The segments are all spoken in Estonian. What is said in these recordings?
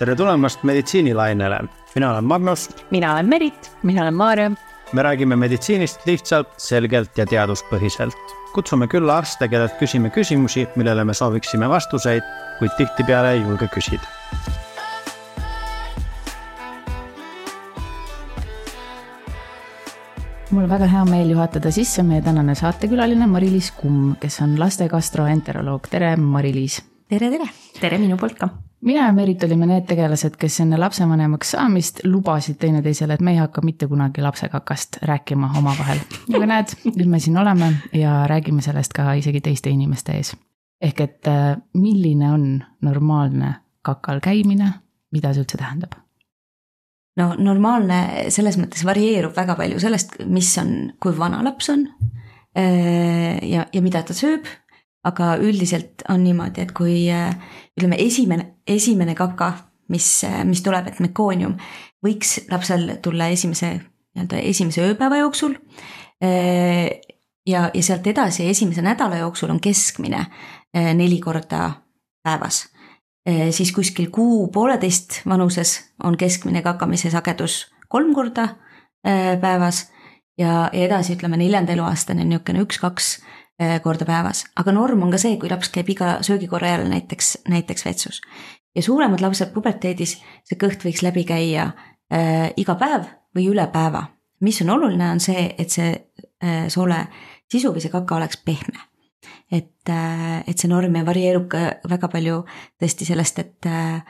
tere tulemast meditsiinilainele, mina olen Magnus. mina olen Merit. mina olen Maarja. me räägime meditsiinist lihtsalt, selgelt ja teaduspõhiselt. kutsume külla arste, kellelt küsime küsimusi, millele me sooviksime vastuseid, kuid tihtipeale ei julge küsida. mul on väga hea meel juhatada sisse meie tänane saatekülaline Mari-Liis Kumm, kes on laste gastroenteroloog. tere, Mari-Liis. tere, tere. Tere minu poolt ka mina ja Merit olime need tegelased, kes enne lapsevanemaks saamist lubasid teineteisele, et me ei hakka mitte kunagi lapsekakast rääkima omavahel. aga näed, nüüd me siin oleme ja räägime sellest ka isegi teiste inimeste ees. ehk et äh, milline on normaalne kakal käimine, mida see üldse tähendab? no normaalne selles mõttes varieerub väga palju sellest, mis on, kui vana laps on äh, ja, ja mida ta sööb aga üldiselt on niimoodi, et kui ütleme, esimene, esimene kaka, mis, mis tuleb, et mekoonium, võiks lapsel tulla esimese, nii-öelda esimese ööpäeva jooksul. ja, ja sealt edasi esimese nädala jooksul on keskmine neli korda päevas. siis kuskil kuu-pooleteist vanuses on keskmine kakamise sagedus kolm korda päevas ja, ja edasi ütleme neljanda eluaastani on niisugune üks-kaks Äh, korda päevas, aga norm on ka see, kui laps käib iga söögikorra järel näiteks, näiteks vetsus. ja suuremad lapsed puberteedis, see kõht võiks läbi käia äh, iga päev või üle päeva. mis on oluline, on see, et see äh, soole sisu või see kaka oleks pehme. et äh,, et see norm varieerub ka väga palju tõesti sellest, et äh,,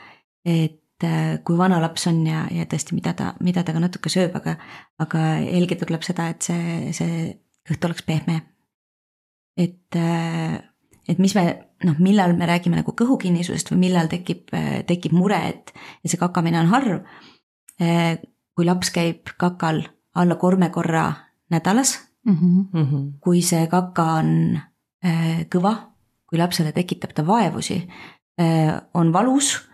et kui vana laps on ja, ja tõesti, mida ta, mida ta ka natuke sööb, aga, aga eelkõige tuleb seda, et see, see kõht oleks pehme et, äh, et mis me noh, millal me räägime nagu kõhukinnisusest või millal tekib, äh, tekib mure, et, et see kakamine on harv. Äh, kui laps käib kakal alla kolme korra nädalas mm, -hmm. kui see kaka on kõva, kui lapsele tekitab ta vaevusi, on valus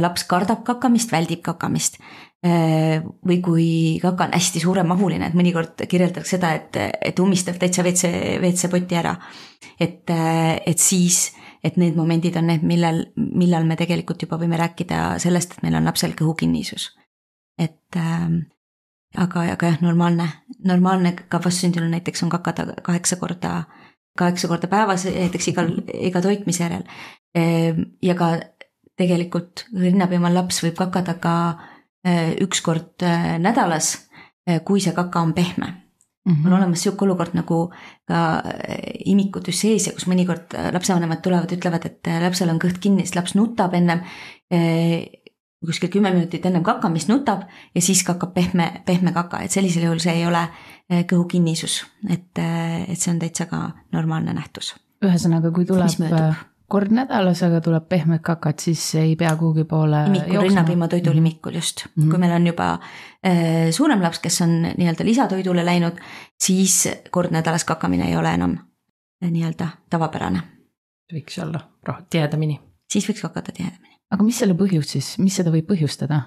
laps kardab kakamist, väldib kakamist. Äh, või kui kaka on hästi suuremahuline, et mõnikord kirjeldatakse seda, et, et ummistab täitsa WC, WC-poti ära. et, äh, et siis, et need momendid on need, millal, millal me tegelikult juba võime rääkida sellest, et meil on lapsel kõhukinnisus. et äh, aga, aga jah, normaalne, normaalne ka vastsündinul näiteks on kakada kaheksa korda, kaheksa korda päevas näiteks igal, iga toitmise järel. ja ka tegelikult rinnapiimal laps võib kakada ka äh, üks kord äh, nädalas, äh, kui see kaka on pehme mm. -hmm. on olemas sihuke olukord nagu ka imikudüsseesia, kus mõnikord lapsevanemad tulevad, ütlevad, et lapsel on kõht kinni, siis laps nutab ennem kuskil kümme minutit ennem kakamist nutab ja siis kakkab pehme, pehme kaka, et sellisel juhul see ei ole kõhukinnisus, et, et see on täitsa ka normaalne nähtus. ühesõnaga, kui tuleb kord nädalas, aga tuleb pehmet kakat, siis ei pea kuhugi poole. imikul, rinnapiima toidulimikul mhm. just mm, -hmm. kui meil on juba äh, suurem laps, kes on nii-öelda lisatoidule läinud, siis kord nädalas kakamine ei ole enam äh, nii-öelda tavapärane. võiks olla tihedamini. siis võiks kakata tihedamini. aga mis selle põhjus siis, mis seda võib põhjustada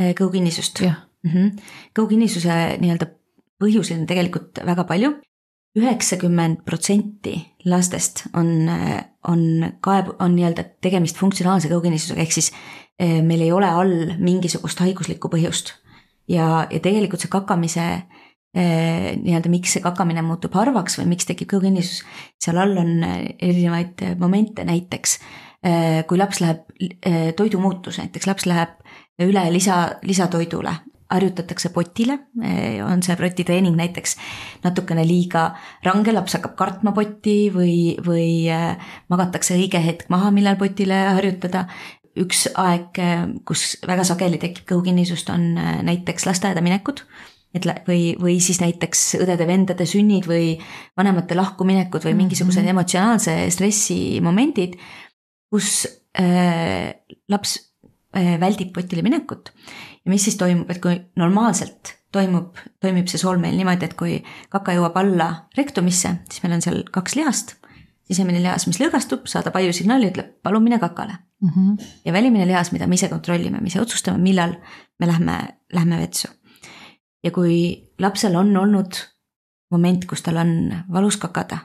äh,? kõhukinnisust. Mm -hmm. kõhukinnisuse nii-öelda põhjuseid on tegelikult väga palju üheksakümmend protsenti lastest on, on kaeb-, on nii-öelda tegemist funktsionaalse kõhukinnisusega, ehk siis eh, meil ei ole all mingisugust haiguslikku põhjust. ja, ja tegelikult see kakamise eh, nii-öelda, miks see kakamine muutub harvaks või miks tekib kõhukinnisus, seal all on erinevaid momente, näiteks eh, kui laps läheb toidumuutus, näiteks laps läheb üle lisa, lisatoidule harjutatakse potile, on see potitreening näiteks natukene liiga range, laps hakkab kartma potti või, või äh, magatakse õige hetk maha, millal potile harjutada. üks aeg, äh, kus väga sageli tekib kõhukinnisust, on näiteks lasteaeda minekud et või, või siis näiteks õdede-vendade sünnid või vanemate lahkuminekud või mingisugused mm -hmm. emotsionaalse stressi momendid, kus äh, laps väldib potile minekut ja mis siis toimub, et kui normaalselt toimub, toimib see sool meil niimoodi, et kui kaka jõuab alla rektumisse, siis meil on seal kaks lihast. sisemine lihas, mis lõõgastub, saadab ajusignaali, ütleb palun mine kakale mm. -hmm. ja välimine lihas, mida me ise kontrollime, me ise otsustame, millal me lähme, lähme vetsu. ja kui lapsel on olnud moment, kus tal on valus kakada,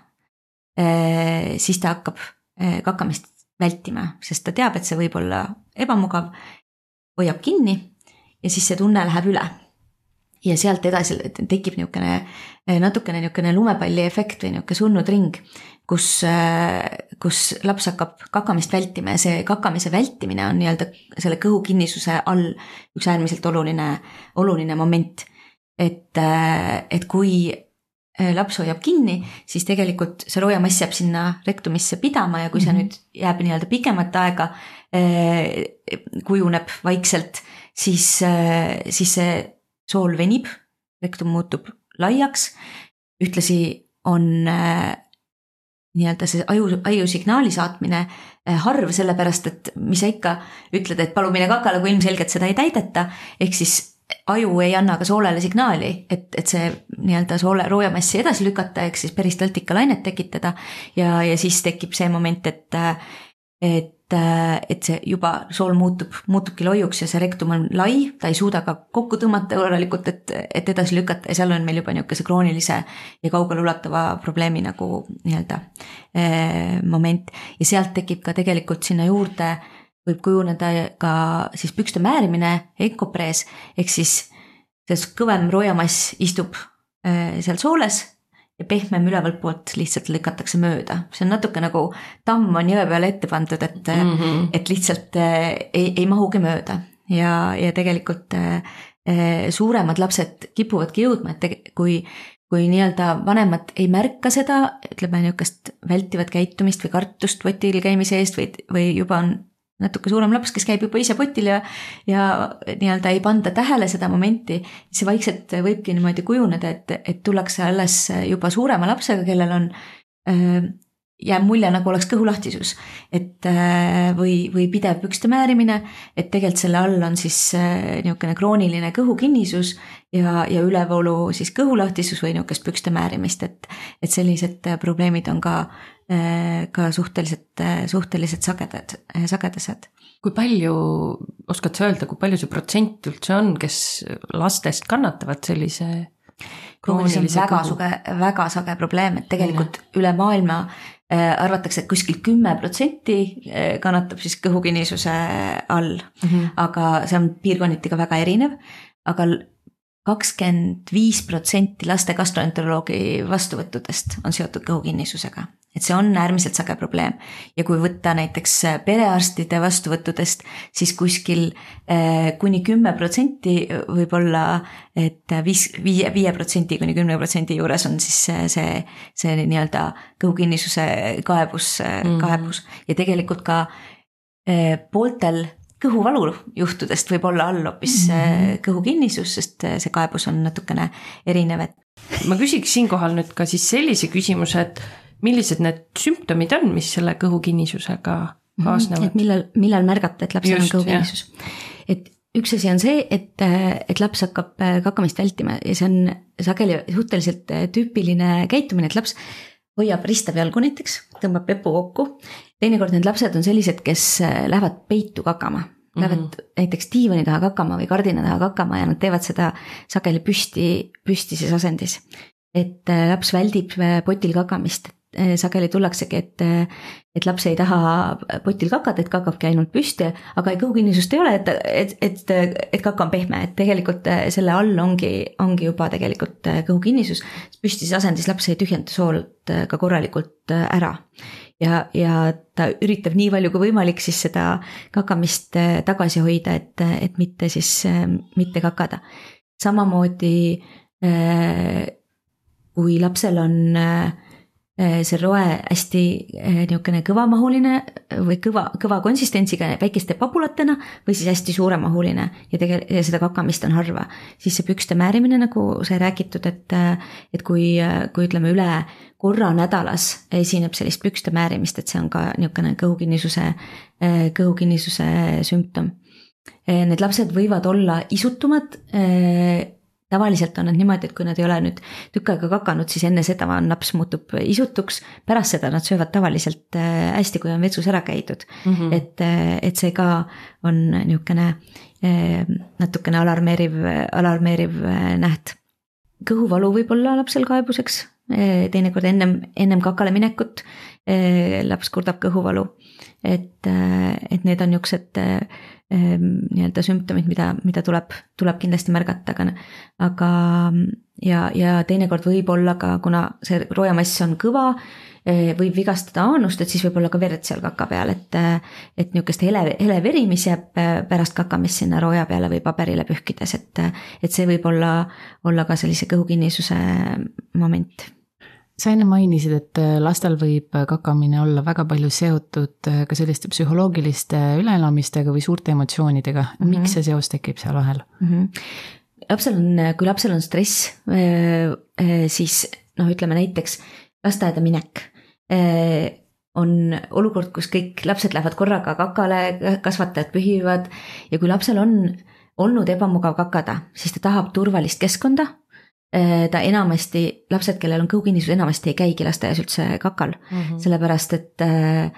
eh, siis ta hakkab eh, kakamist vältima, sest ta teab, et see võib olla ebamugav hoiab kinni ja siis see tunne läheb üle. ja sealt edasi tekib niisugune natukene niisugune lumepalli efekt või niisugune surnud ring, kus, kus laps hakkab kakamist vältima ja see kakamise vältimine on nii-öelda selle kõhu kinnisuse all üks äärmiselt oluline, oluline moment. et, et kui laps hoiab kinni, siis tegelikult see roojamass jääb sinna rektumisse pidama ja kui see mm -hmm. nüüd jääb nii-öelda pikemat aega, kujuneb vaikselt siis, äh, siis see sool venib, rektum muutub laiaks. ühtlasi on äh, nii-öelda see aju, ajusignaali saatmine äh, harv, sellepärast et mis sa ikka ütled, et palun mine kakale, kui ilmselgelt seda ei täideta. ehk siis aju ei anna ka soolele signaali, et, et see nii-öelda soole, roojamassi edasi lükata, ehk siis peristaltika lainet tekitada. ja, ja siis tekib see moment, et, et Äh, et see juba sool muutub, muutubki loiuks ja see rektum on lai, ta ei suuda ka kokku tõmmata korralikult, et, et edasi lükata ja seal on meil juba niisuguse kroonilise ja kaugeleulatuva probleemi nagu nii-öelda eh, moment. ja sealt tekib ka tegelikult sinna juurde, võib kujuneda ka siis pükste määrimine, enkoprees, ehk siis see kõvem roojamass istub eh, seal sooles ja pehmem ülevalt poolt lihtsalt lükatakse mööda, see on natuke nagu tamm on jõe peale ette pandud, et mm, -hmm. et lihtsalt äh, ei, ei mahugi mööda ja, ja tegelikult äh, äh, suuremad lapsed kipuvadki jõudma, et kui, kui nii-öelda vanemad ei märka seda, ütleme nihukest vältivat käitumist või kartust potil käimise eest või, või juba on natuke suurem laps, kes käib juba ise potil ja, ja nii-öelda ei panda tähele seda momenti, see vaikselt võibki niimoodi kujuneda, et, et tullakse alles juba suurema lapsega, kellel on äh, jääb mulje, nagu oleks kõhulahtisus. et äh, või, või pidev pükste määrimine, et tegelikult selle all on siis äh, niisugune krooniline kõhukinnisus ja, ja ülevoolu siis kõhulahtisus või niisugust pükste määrimist, et, et sellised probleemid on ka Äh, ka suhteliselt, äh, suhteliselt sagedad, äh, sagedased. kui palju, oskad sa öelda, kui palju see protsent üldse on, kes lastest kannatavad sellise kroonilise on väga suge, väga sage probleem, et tegelikult ja. üle maailma arvatakse, et kuskil kümme protsenti kannatab siis kõhukinnisuse all mm, -hmm. aga see on piirkonniti ka väga erinev. aga kakskümmend viis protsenti laste gastroenteroloogi vastuvõttudest on seotud kõhukinnisusega et see on äärmiselt sage probleem ja kui võtta näiteks äh, perearstide vastuvõttudest, siis kuskil äh, kuni kümme protsenti võib-olla, et viis, viie, viie protsendi kuni kümne protsendi juures on siis see, see, see nii-öelda kõhukinnisuse kaebus mm., kaebus ja tegelikult ka pooltel kõhuvalu juhtudest võib olla all hoopis mm -hmm. kõhukinnisus, sest see kaebus on natukene erinev, et. ma küsiks siinkohal nüüd ka siis sellise küsimuse, et millised need sümptomid on, mis selle kõhukinnisusega mhm. kaasnevad? et millal, millal märgata, et lapsel on kõhukinnisus. et üks asi on see, et, et laps hakkab äh, kakamist vältima ja see on sageli suhteliselt äh, tüüpiline käitumine, et laps hoiab ristab jalgu näiteks, tõmbab pepu kokku. teinekord need lapsed on sellised, kes äh, lähevad peitu kakama. Lähevad mm -hmm. näiteks diivani taha kakama või kardina taha kakama ja nad teevad seda sageli püsti, püstises asendis. et laps väldib potil kakamist, sageli tullaksegi, et, et laps ei taha potil kakata, et kakabki ainult püsti, aga kõhukinnisust ei ole, et, et, et, et kaka on pehme, et tegelikult eh, selle all ongi, ongi juba tegelikult kõhukinnisus. püstises asendis laps ei tühjenda soolt ka korralikult ära. ja, ja ta üritab nii palju kui võimalik siis seda kakamist tagasi hoida, et, et mitte siis, mitte kakada. samamoodi kui lapsel on äh, Äh, see roe hästi äh, niisugune kõvamahuline või kõva, kõva konsistentsiga väikeste pabulatena või siis hästi suuremahuline ja tegelikult ja seda kakamist on harva. siis see pükste määrimine, nagu sai räägitud, et, et kui, kui ütleme üle korra nädalas esineb sellist pükste määrimist, et see on ka niisugune kõhukinnisuse, kõhukinnisuse sümptom. Need lapsed võivad olla isutumad tavaliselt on nad niimoodi, et kui nad ei ole nüüd tükk aega kakanud, siis enne seda on laps muutub isutuks. pärast seda nad söövad tavaliselt äh, hästi, kui on vetsus ära käidud mm. -hmm. et, äh, et see ka on niisugune äh, natukene alarmeeriv, alarmeeriv näht. kõhuvalu võib olla lapsel kaebuseks, teinekord ennem, ennem kakale minekut laps kurdab kõhuvalu et, et need on niisugused nii-öelda sümptomid, mida, mida tuleb, tuleb kindlasti märgata, aga, aga ja, ja teinekord võib olla ka, kuna see roojamass on kõva, võib vigastada aanust, et siis võib olla ka verd seal kaka peal, et, et niisugust hele, hele veri, mis jääb pärast kakamist sinna rooja peale või paberile pühkides, et, et see võib olla, olla ka sellise kõhukinnisuse moment sa enne mainisid, et äh, lastel võib äh, kakamine olla väga palju seotud äh, ka selliste psühholoogiliste üleelamistega või suurte emotsioonidega mm. -hmm. miks see seos tekib seal vahel mm? -hmm. lapsel on, kui lapsel on stress, siis noh, ütleme näiteks lasteaeda minek on olukord, kus kõik lapsed lähevad korraga kakale, kasvatajad pühivad ja kui lapsel on olnud ebamugav kakada, siis ta tahab turvalist keskkonda ta enamasti, lapsed, kellel on kõhukinnisus, enamasti ei käigi lasteaias üldse kakal mm, -hmm. sellepärast et, äh,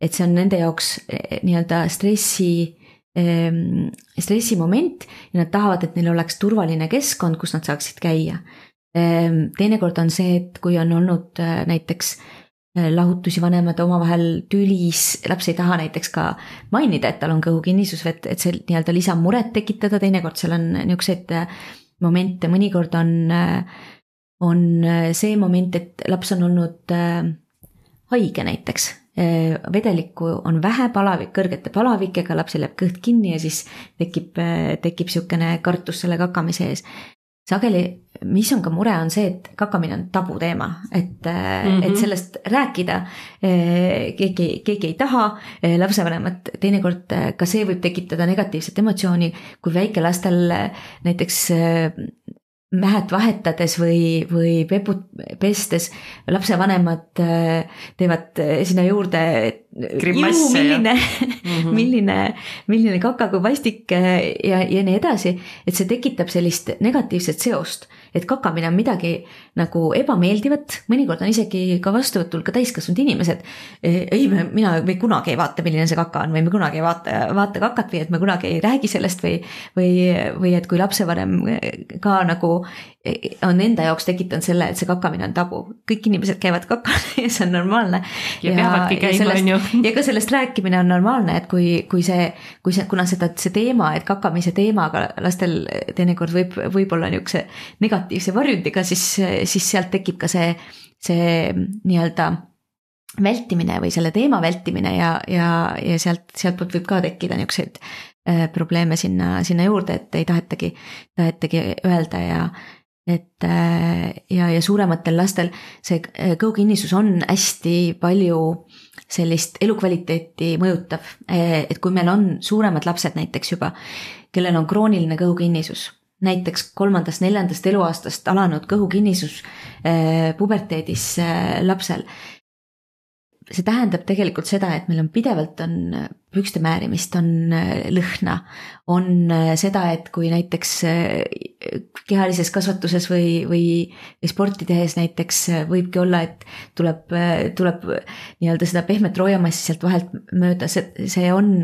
et see on nende jaoks äh, nii-öelda stressi ähm, stressimoment ja nad tahavad, et neil oleks turvaline keskkond, kus nad saaksid käia. Ähm, teinekord on see, et kui on olnud näiteks lahutusi, vanemad omavahel tülis, laps ei taha näiteks ka mainida, et tal on kõhukinnisus, et, et see nii-öelda lisamuret tekitada, teinekord seal on niisuguseid momente, mõnikord on, on see moment, et laps on olnud äh, haige näiteks. Äh, vedelikku on vähe, palavik, kõrgete palavikega, lapsel jääb kõht kinni ja siis tekib, äh, tekib sihukene kartus selle kakamise ees sageli, mis on ka mure, on see, et kakamine on tabuteema, et mm, -hmm. et mhm. sellest rääkida keegi, keegi ei taha, lapsevanemad, teinekord ka see võib tekitada negatiivset emotsiooni, kui väikelastel näiteks mähet vahetades või, või peput pestes lapsevanemad teevad sinna juurde. milline, mm -hmm. milline, milline kaka kui vastik ja, ja nii edasi, et see tekitab sellist negatiivset seost et kakamine on midagi nagu ebameeldivat, mõnikord on isegi ka vastuvõtul ka täiskasvanud inimesed. ei, mina, me kunagi ei vaata, milline see kaka on või me kunagi ei vaata, vaata kakat või et me kunagi ei räägi sellest või, või, või et kui lapsevanem ka nagu on enda jaoks tekitanud selle, et see kakamine on tabu. kõik inimesed käivad kakal ja see on normaalne. ja peavadki käima, on ju. ja ka sellest rääkimine on normaalne, et kui, kui see, kui see, kuna seda, see teema, et kakamise teemaga lastel teinekord võib, võib olla niisuguse negatiivse negatiivse varjundiga, siis, siis sealt tekib ka see, see nii-öelda vältimine või selle teema vältimine ja, ja, ja sealt, sealtpoolt võib ka tekkida niisuguseid äh, probleeme sinna, sinna juurde, et ei tahetagi, tahetagi öelda ja et äh, ja, ja suurematel lastel see äh, kõhukinnisus on hästi palju sellist elukvaliteeti mõjutav, et kui meil on suuremad lapsed näiteks juba, kellel on krooniline kõhukinnisus näiteks kolmandast-neljandast eluaastast alanud kõhukinnisus äh, puberteedis äh, lapsel. See tähendab tegelikult seda, et meil on pidevalt on pükste määrimist, on äh, lõhna, on seda, et kui näiteks kehalises kasvatuses või, või sporti tehes näiteks võibki olla, et tuleb, tuleb nii-öelda seda pehmet roojamassi sealt vahelt mööda, see, see on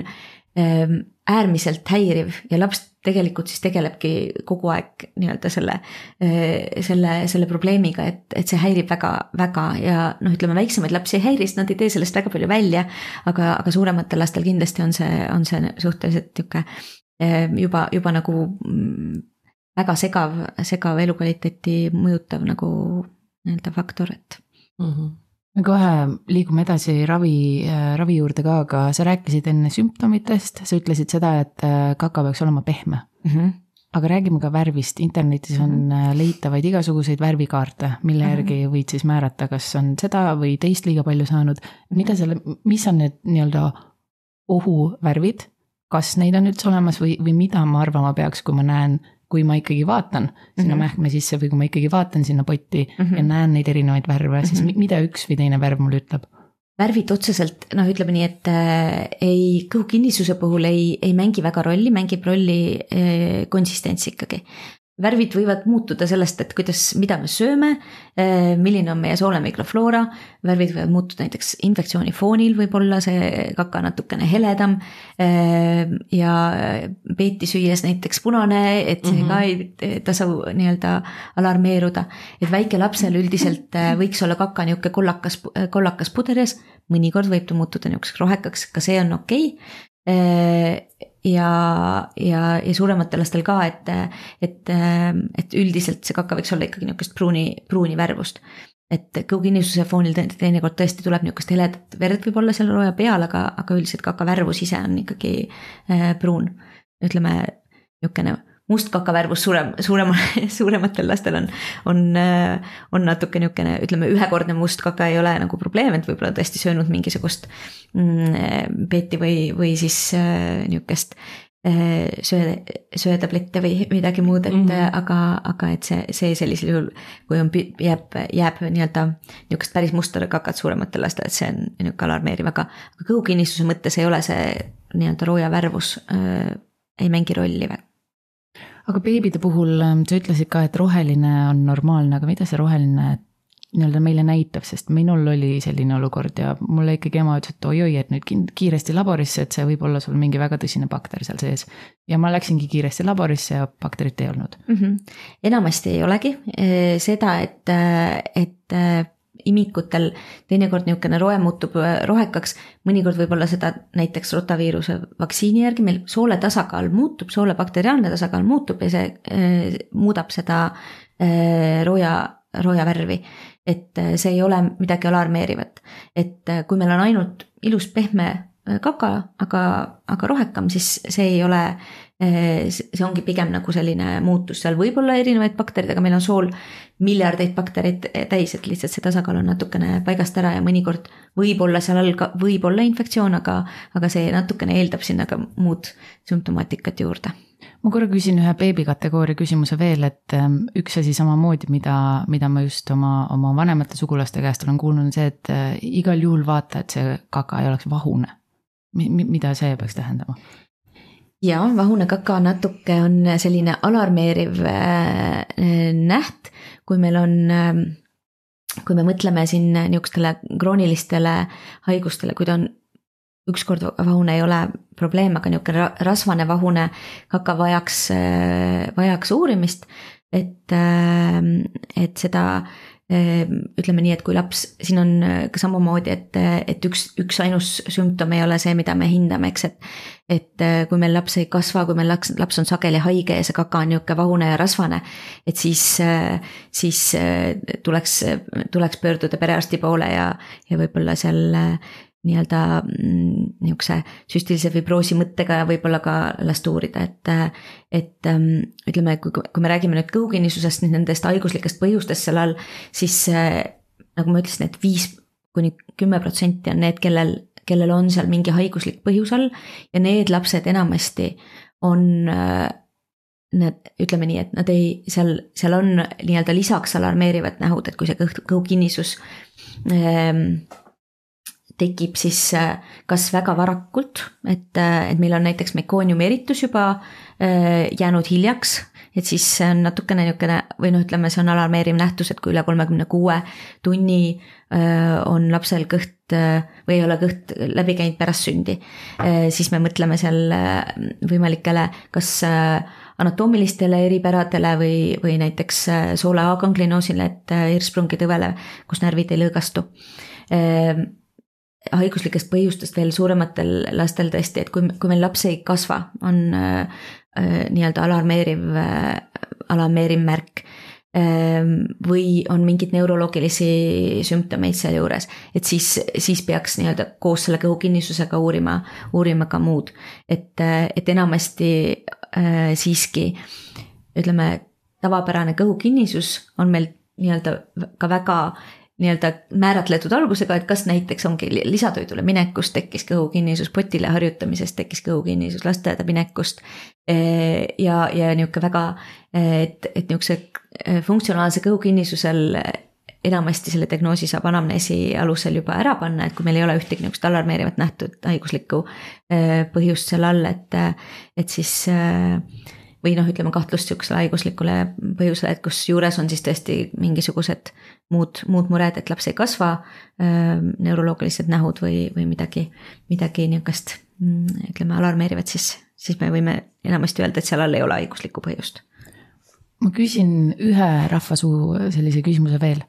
ähm, äärmiselt häiriv ja laps tegelikult siis tegelebki kogu aeg nii-öelda selle, äh, selle, selle probleemiga, et, et see häirib väga, väga ja noh, ütleme väiksemaid lapsi ei häiri, sest nad ei tee sellest väga palju välja. aga, aga suurematel lastel kindlasti on see, on see suhteliselt nihuke äh, juba, juba nagu mm, väga segav, segav elukvaliteeti mõjutav nagu nii-öelda faktor, et mm. -hmm me kohe liigume edasi ravi, äh, ravi juurde ka, aga sa rääkisid enne sümptomitest, sa ütlesid seda, et äh, kaka peaks olema pehme mm. -hmm. aga räägime ka värvist, internetis on mm -hmm. leitavaid igasuguseid värvikaarte, mille mm -hmm. järgi võid siis määrata, kas on seda või teist liiga palju saanud. mida selle, mis on need nii-öelda ohuvärvid, kas neid on üldse olemas või, või mida ma arvama peaks, kui ma näen kui ma ikkagi vaatan sinna mm -hmm. mähkme sisse või kui ma ikkagi vaatan sinna potti mm -hmm. ja näen neid erinevaid värve, siis mm -hmm. mida üks või teine värv mulle ütleb? värvid otseselt, noh, ütleme nii, et äh, ei, kõhukinnisuse puhul ei, ei mängi väga rolli, mängib rolli äh, konsistents ikkagi. Värvid võivad muutuda sellest, et kuidas, mida me sööme, eh, milline on meie soole mikrofloora, värvid võivad muutuda näiteks infektsiooni foonil, võib olla see kaka natukene heledam. Eh, ja peeti süües näiteks punane, et see mm -hmm. ka ei tasu nii-öelda alarmeeruda. et väikelapsel üldiselt eh, võiks olla kaka nihuke kollakas, kollakas puderis, mõnikord võib ta muutuda nihukeseks rohekaks, ka see on okei okay ja, ja, ja suurematel lastel ka, et, et, et üldiselt see kaka võiks olla ikkagi nihukest pruuni, pruuni värvust. et kõhukinnisuse foonil teinekord tõesti tuleb nihukest heledat verd võib-olla seal rooja peal, aga, aga üldiselt kaka värvus ise on ikkagi äh, pruun. ütleme nihukene mustkakavärvus suurem, suurema, suurematel lastel on, on, on natuke niisugune, ütleme, ühekordne mustkaka ei ole nagu probleem, et võib-olla tõesti söönud mingisugust mm, peeti või, või siis äh, niisugust äh, söö, söötablette või midagi muud, et mm -hmm. aga, aga et see, see sellisel juhul, kui on, jääb, jääb nii-öelda niisugust päris musta kakat suurematel lastel, et see on niisugune alarmeeriv, aga, aga kõhukinnistuse mõttes ei ole see nii-öelda rooja värvus äh, ei mängi rolli väga aga beebide puhul ähm, sa ütlesid ka, et roheline on normaalne, aga mida see roheline nii-öelda meile näitab, sest minul oli selline olukord ja mulle ikkagi ema ütles, et oi-oi, et nüüd kiiresti laborisse, et see võib olla sul mingi väga tõsine bakter seal sees. ja ma läksingi kiiresti laborisse ja bakterit ei olnud mm. -hmm. enamasti ei olegi seda, et, et imikutel teinekord niisugune roe muutub äh, rohekaks, mõnikord võib-olla seda näiteks rotaviiruse vaktsiini järgi meil soole tasakaal muutub, soole bakteriaalne tasakaal muutub ja see äh, muudab seda äh, rooja, rooja värvi. et äh, see ei ole midagi alarmeerivat, et äh, kui meil on ainult ilus pehme kaka, aga, aga rohekam, siis see ei ole see ongi pigem nagu selline muutus, seal võib olla erinevaid baktereid, aga meil on sool miljardeid baktereid täis, et lihtsalt see tasakaal on natukene paigast ära ja mõnikord võib olla seal all ka, võib olla infektsioon, aga, aga see natukene eeldab sinna ka muud sümptomaatikat juurde ma korra küsin ühe beebikategooria küsimuse veel, et ähm, üks asi samamoodi, mida, mida ma just oma, oma vanemate sugulaste käest olen kuulnud, on see, et äh, igal juhul vaata, et see kaka ei oleks vahune. mida see peaks tähendama? Ja vahune kaka natuke on selline alarmeeriv äh, näht, kui meil on, ähm, kui me mõtleme siin niisugustele kroonilistele haigustele, kui ta on ükskord vahune ei ole probleem, aga niisugune rasvane vahune kaka vajaks, äh, vajaks uurimist. et, ähm, et seda ütleme nii, et kui laps, siin on äh, ka samamoodi, et, et üks, üks ainus sümptom ei ole see, mida me hindame, eks, et. et äh, kui meil laps ei kasva, kui meil laps, laps on sageli haige ja see kaka on nihuke vahune ja rasvane. et siis, äh, siis tuleks, tuleks pöörduda perearsti poole ja, ja võib-olla seal nii-öelda mm, niisuguse süstilise fibroosi mõttega võib-olla ka last uurida, et. et ähm, ütleme, kui, kui me räägime nüüd kõhukinnisusest, nendest haiguslikest põhjustest seal all, siis nagu ma ütlesin, et viis kuni kümme protsenti on need, kellel, kellel on seal mingi haiguslik põhjus all ja need lapsed enamasti on Need, ütleme nii, et nad ei, seal, seal on nii-öelda lisaks alarmeerivad nähud, et kui see kõht, kõhukinnisus ähm, tekib siis äh, kas väga varakult, et, äh, et meil on näiteks mekooniumi eritus juba äh, jäänud hiljaks, et siis see on natukene niisugune või noh, ütleme, see on alarmeeriv nähtus, et kui üle kolmekümne kuue tunni on lapsel kõht või ei ole kõht läbi käinud pärast sündi, siis me mõtleme seal võimalikele kas anatoomilistele eripäradele või, või näiteks soole aganglinoosile, et hirsprongi tõvele, kus närvid ei lõõgastu haiguslikest põhjustest veel suurematel lastel tõesti, et kui, kui meil laps ei kasva, on äh, äh, nii-öelda alarmeeriv äh,, alarmeeriv märk äh,. või on mingeid neuroloogilisi sümptomeid sealjuures, et siis, siis peaks nii-öelda koos selle kõhukinnisusega uurima, uurima ka muud. et, äh, et enamasti äh, siiski ütleme, tavapärane kõhukinnisus on meil nii-öelda ka väga nii-öelda määratletud algusega, et kas näiteks ongi lisatoidule minekust tekkis kõhukinnisus, potile harjutamisest tekkis kõhukinnisus, lasteaeda minekust. ja, ja nihuke väga, et, et nihukese funktsionaalse kõhukinnisusel enamasti selle diagnoosi saab anamneesi alusel juba ära panna, et kui meil ei ole ühtegi nihukest alarmeerivat nähtud haiguslikku põhjust seal all, et, et siis või noh, ütleme kahtlust sihukesele haiguslikule põhjusele, et kusjuures on siis tõesti mingisugused muud, muud mured, et laps ei kasva äh,, neuroloogilised nähud või, või midagi, midagi nihukest mm, ütleme alarmeerivat, siis, siis me võime enamasti öelda, et seal all ei ole haiguslikku põhjust. ma küsin ühe rahvasuu sellise küsimuse veel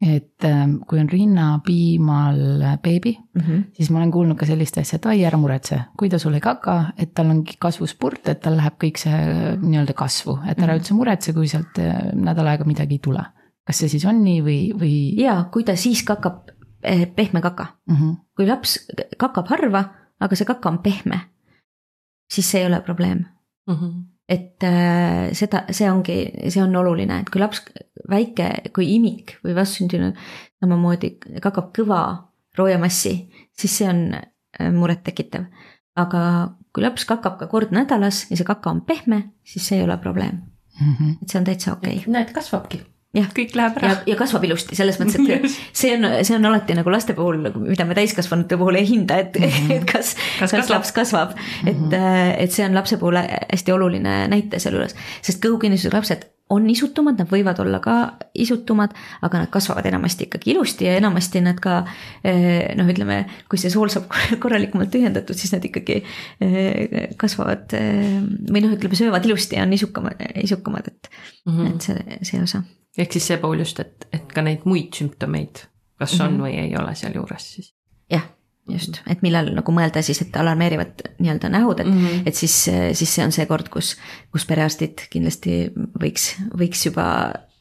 et ähm, kui on rinnapiimal beebi mm, -hmm. siis ma olen kuulnud ka sellist asja, et ai, ära muretse, kui ta sul ei kaka, et tal ongi kasvuspurt, et tal läheb kõik see nii-öelda kasvu, et ära mm -hmm. üldse muretse, kui sealt äh, nädal aega midagi ei tule. Kas see siis on nii või, või? ja kui ta siis kakab eh, pehme kaka mm, -hmm. kui laps kakab harva, aga see kaka on pehme, siis see ei ole probleem mm. -hmm et äh, seda, see ongi, see on oluline, et kui laps, väike, kui imik või vastsündinu samamoodi kakab kõva roojamassi, siis see on äh, murettekitav. aga kui laps kakab ka kord nädalas ja see kaka on pehme, siis see ei ole probleem mm. -hmm. et see on täitsa okei okay.. näed, kasvabki jah, kõik läheb ära. ja kasvab ilusti, selles mõttes, et see on, see on alati nagu laste puhul, mida me täiskasvanute puhul ei hinda, et mm, -hmm. et kas, kas, kas laps kasvab mm. -hmm. et, äh, et see on lapse puhul hästi oluline näite sealjuures, sest kõhukinnisusega lapsed on isutumad, nad võivad olla ka isutumad, aga nad kasvavad enamasti ikkagi ilusti ja enamasti nad ka eh, noh, ütleme, kui see sool saab korralikumalt tühjendatud, siis nad ikkagi eh, kasvavad või noh, ütleme, söövad ilusti ja on isukamad, isukamad, et mm, -hmm. et see, see osa. Ehk siis see pool just, et, et ka neid muid sümptomeid, kas on mm -hmm. või ei ole sealjuures siis? jah just, et millal nagu mõelda siis, et alarmeerivad nii-öelda nähud, et mm, -hmm. et siis, siis see on see kord, kus, kus perearstid kindlasti võiks, võiks juba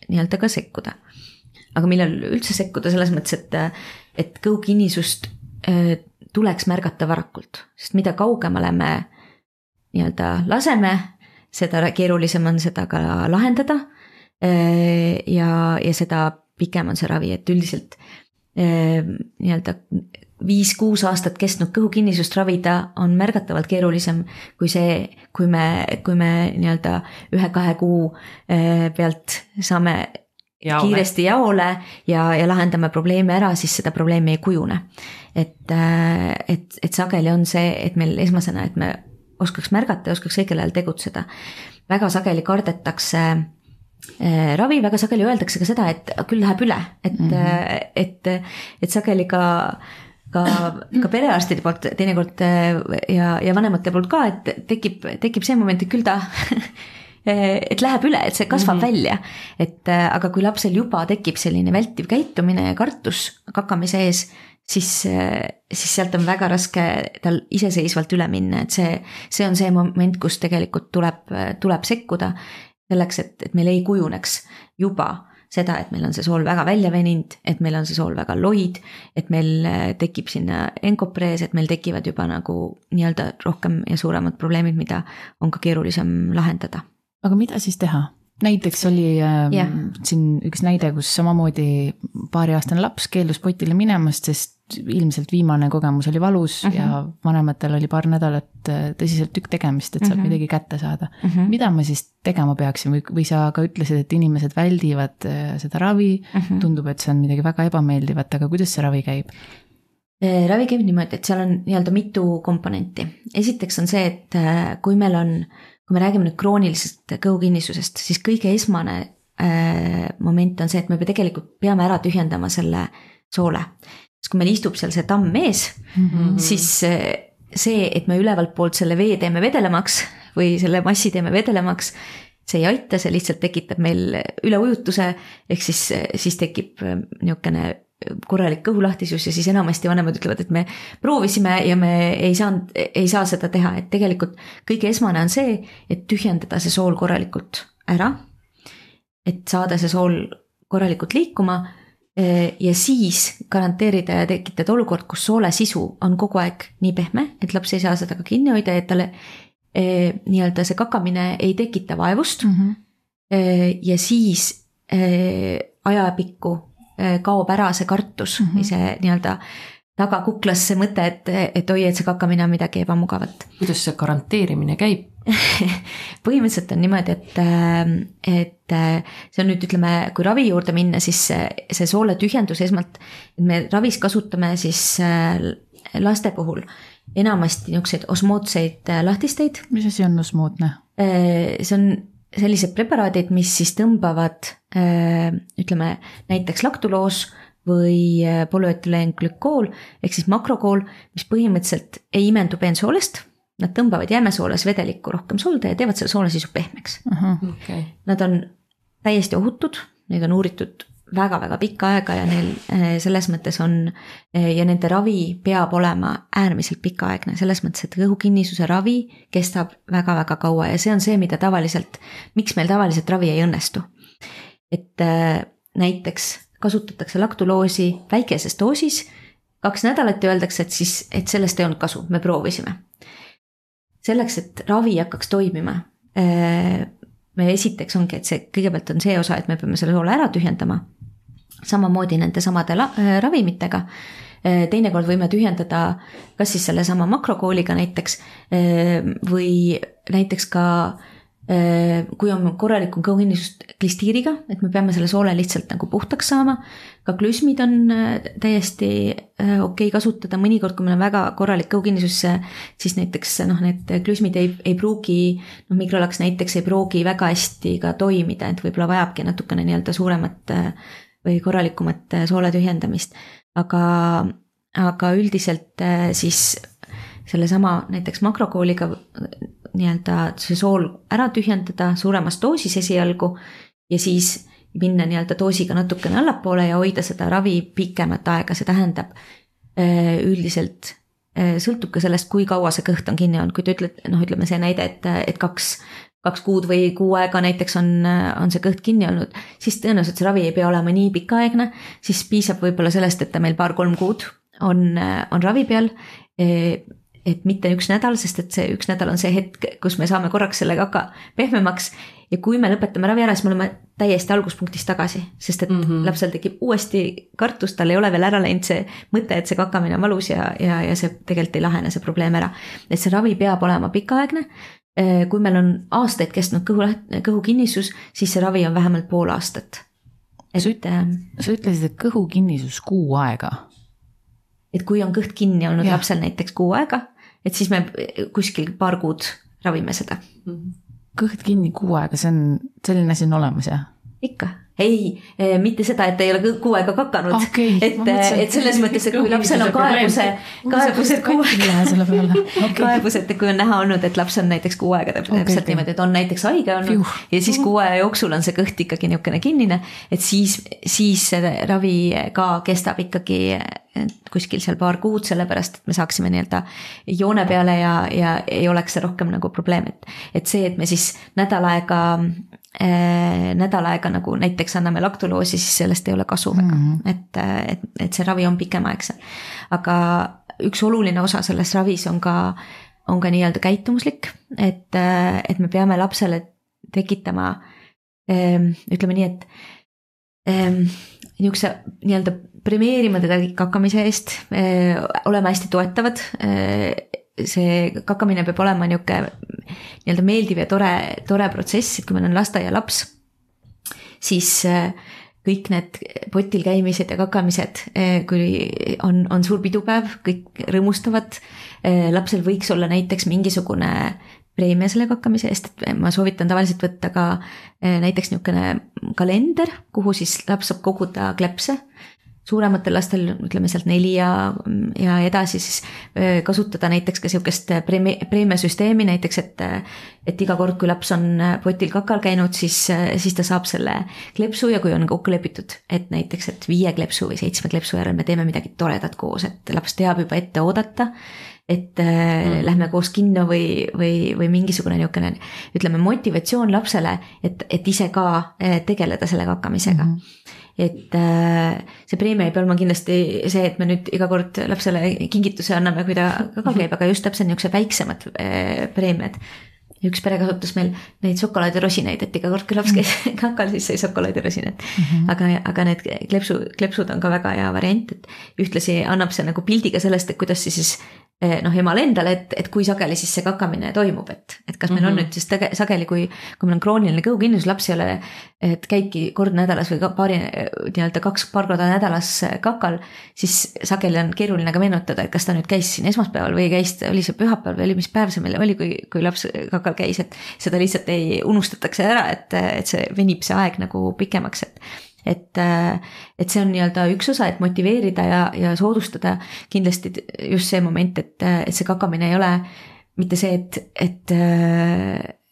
nii-öelda ka sekkuda. aga millal üldse sekkuda selles mõttes, et, et kõhukinnisust äh, tuleks märgata varakult, sest mida kaugemale me nii-öelda laseme, seda keerulisem on seda ka lahendada. Äh, ja, ja seda pikem on see ravi, et üldiselt äh, nii-öelda viis-kuus aastat kestnud kõhukinnisust ravida on märgatavalt keerulisem kui see, kui me, kui me nii-öelda ühe-kahe kuu eh, pealt saame jaole. kiiresti jaole ja, ja lahendame probleemi ära, siis seda probleemi ei kujune. et, et, et sageli on see, et meil esmasena, et me oskaks märgata ja oskaks õigel ajal tegutseda. väga sageli kardetakse ravi, väga sageli öeldakse ka seda, et küll läheb üle, et mm, -hmm. et, et sageli ka ka, ka perearstide poolt teinekord äh, ja, ja vanemate poolt ka, et tekib, tekib see moment, et küll ta et läheb üle, et see kasvab mm -hmm. välja. et äh, aga kui lapsel juba tekib selline vältiv käitumine ja kartus kakamise ees, siis, äh, siis sealt on väga raske tal iseseisvalt üle minna, et see, see on see moment, kus tegelikult tuleb, tuleb sekkuda. Selleks, et, et meil ei kujuneks juba seda, et meil on see sool väga välja veninud, et meil on see sool väga loid, et meil äh, tekib sinna enkoprees, et meil tekivad juba nagu nii-öelda rohkem ja suuremad probleemid, mida on ka keerulisem lahendada. aga mida siis teha? näiteks oli yeah. siin üks näide, kus samamoodi paariaastane laps keeldus potile minemast, sest ilmselt viimane kogemus oli valus mm -hmm. ja vanematel oli paar nädalat äh, tõsiselt tükk tegemist, et sealt mm -hmm. midagi kätte saada mm. -hmm. mida ma siis tegema peaksin või, või sa ka ütlesid, et inimesed väldivad äh, seda ravi mm, -hmm. tundub, et see on midagi väga ebameeldivat, aga kuidas see ravi käib? Äh, ravi käib niimoodi, et seal on nii-öelda mitu komponenti. esiteks on see, et kui meil on, kui me räägime nüüd kroonilisest kõhukinnisusest, siis kõige esmane moment on see, et me tegelikult peame ära tühjendama selle soole siis kui meil istub seal see tamm ees mm, -hmm. siis see, et me ülevalt poolt selle vee teeme vedelemaks või selle massi teeme vedelemaks, see ei aita, see lihtsalt tekitab meil üleujutuse, ehk siis, siis tekib äh, niisugune korralik kõhulahtisus ja siis enamasti vanemad ütlevad, et me proovisime ja me ei saanud, ei saa seda teha, et tegelikult kõige esmane on see, et tühjendada see sool korralikult ära. et saada see sool korralikult liikuma ja siis garanteerida ja tekitada olukord, kus soole sisu on kogu aeg nii pehme, et laps ei saa seda ka kinni hoida, et talle eh, nii-öelda see kakamine ei tekita vaevust mm. -hmm. ja siis ajapikku kaob ära see kartus mm -hmm. või see nii-öelda tagakuklas see mõte, et, et oi, et see kakamine on midagi ebamugavat. kuidas see garanteerimine käib põhimõtteliselt on niimoodi, et, et see on nüüd ütleme, kui ravi juurde minna, siis see, see soole tühjendus esmalt, me ravis kasutame siis laste puhul enamasti niisuguseid osmootseid lahtisteid. mis asi on osmootne? see on sellised preparaadid, mis siis tõmbavad ütleme näiteks laktuloos või polüetüleenglükool ehk siis makrokool, mis põhimõtteliselt ei imendu peensoolest. Nad tõmbavad jäämesoolas vedelikku rohkem solda ja teevad selle soolasisu pehmeks uh. -huh. Okay. Nad on täiesti ohutud, neid on uuritud väga-väga pikka aega ja neil eh, selles mõttes on eh, ja nende ravi peab olema äärmiselt pikaaegne, selles mõttes, et kõhukinnisuse ravi kestab väga-väga kaua ja see on see, mida tavaliselt, miks meil tavaliselt ravi ei õnnestu. et näiteks kasutatakse laktuloosi väikeses doosis. kaks nädalat ja öeldakse, et siis, et sellest ei olnud kasu, me proovisime. selleks, et ravi hakkaks toimima me esiteks ongi, et see kõigepealt on see osa, et me peame selle soole ära tühjendama. samamoodi nende samade äh, ravimitega. Äh, teinekord võime tühjendada kas siis sellesama makrokooliga näiteks äh, või näiteks ka kui on korralikku kõhukinnisust klistiiriga, et me peame selle soole lihtsalt nagu puhtaks saama. ka glüsmid on täiesti okei okay kasutada, mõnikord, kui meil on väga korralik kõhukinnisus, siis näiteks noh, need glüsmid ei, ei pruugi, noh mikrolaks näiteks ei pruugi väga hästi ka toimida, et võib-olla vajabki natukene nii-öelda suuremat või korralikumat äh, soole tühjendamist. aga, aga üldiselt äh, siis sellesama näiteks makrokooliga nii-öelda see sool ära tühjendada suuremas doosis esialgu ja siis minna nii-öelda doosiga natukene allapoole ja hoida seda ravi pikemat aega, see tähendab äh, üldiselt sõltub ka sellest, kui kaua see kõht on kinni olnud, kui te ütlete, noh, ütleme see näide, et, et kaks kaks kuud või kuu aega näiteks on, on see kõht kinni olnud, siis tõenäoliselt see ravi ei pea olema nii pikaaegne, siis piisab võib-olla sellest, et ta meil paar-kolm kuud on, on ravi peal. Et mitte üks nädal, sest et see üks nädal on see hetk, kus me saame korraks selle kaka pehmemaks. ja kui me lõpetame ravi ära, siis me oleme täiesti alguspunktis tagasi, sest et mm -hmm. lapsel tekib uuesti kartus, tal ei ole veel ära läinud see mõte, et see kakamine on valus ja, ja, ja see tegelikult ei lahene see probleem ära. et see ravi peab olema pikaaegne Äh, kui meil on aastaid kestnud kõhu, kõhukinnisus, siis see ravi on vähemalt pool aastat. et sa, äh, sa ütlesid, et kõhukinnisus kuu aega. Et kui on kõht kinni olnud ja. lapsel näiteks kuu aega, et siis me kuskil paar kuud ravime seda. kõht kinni kuu aega, see on, selline asi on olemas, jah? ikka ei, eh, mitte seda, et ei ole kuu aega kakanud okay,. et, et selles mõttes, et kui lapsel on kaebuse, kaebused kuu aega, kaebused, kui on näha olnud, et laps on näiteks kuu aega täpselt okay, okay. niimoodi, et on näiteks haige olnud Juh. ja siis kuu aja jooksul on see kõht ikkagi niisugune kinnine, et siis, siis see ravi ka kestab ikkagi kuskil seal paar kuud, sellepärast et me saaksime nii-öelda joone peale ja, ja ei oleks see rohkem nagu probleem, et. et see, et me siis nädal aega nädal aega nagu näiteks anname laktuloosi, siis sellest ei ole kasu väga mm, -hmm. et, et, et see ravi on pikemaaegsem. aga üks oluline osa selles ravis on ka, on ka nii-öelda käitumuslik, et, et me peame lapsele tekitama ütleme nii, et niisuguse nii-öelda premeerima teda kakamise eest, olema hästi toetavad. See kakamine peab olema niisugune nii-öelda meeldiv ja tore, tore protsess, et kui meil on lasteaialaps, siis kõik need potil käimised ja kakamised, kui on, on suur pidupäev, kõik rõõmustavad. lapsel võiks olla näiteks mingisugune preemia selle kakkamise eest, et ma soovitan tavaliselt võtta ka näiteks niisugune kalender, kuhu siis laps saab koguda klepse suurematel lastel, ütleme sealt neli ja, ja edasi, siis kasutada näiteks ka sihukest preemia, preemiasüsteemi näiteks, et. et iga kord, kui laps on potil kakal käinud, siis, siis ta saab selle kleepsu ja kui on kokku lepitud, et näiteks, et viie kleepsu või seitsme kleepsu järel me teeme midagi toredat koos, et laps teab juba ette oodata et mm. lähme koos kinno või, või, või mingisugune niisugune ütleme, motivatsioon lapsele, et, et ise ka tegeleda selle kakkamisega mm. -hmm et äh, see preemia ei pea olema kindlasti see, et me nüüd iga kord lapsele kingituse anname, kui ta kakal käib, aga just täpselt niisugused väiksemad äh, preemiad. üks pere kasutas meil neid šokolaadiroosineid, et iga kord, kui laps käis kakal, siis sai šokolaadirosinat mm. -hmm. aga, aga need kleepsu, kleepsud on ka väga hea variant, et ühtlasi annab see nagu pildi ka sellest, et kuidas see siis noh, emale endale, et, et kui sageli siis see kakamine toimub, et, et kas meil mm -hmm. on Mhm. nüüd siis tege, sageli, kui, kui meil on krooniline kõhukinnisus, laps ei ole, et käibki kord nädalas või ka paari nii-öelda kaks, paar korda nädalas kakal, siis sageli on keeruline ka meenutada, et kas ta nüüd käis siin esmaspäeval või käis, oli see pühapäev või oli, mis päev see meil oli, kui, kui laps kakal käis, et seda lihtsalt ei unustatakse ära, et, et see venib see aeg nagu pikemaks, et et, et see on nii-öelda üks osa, et motiveerida ja, ja soodustada kindlasti just see moment, et, et see kakamine ei ole mitte see, et, et,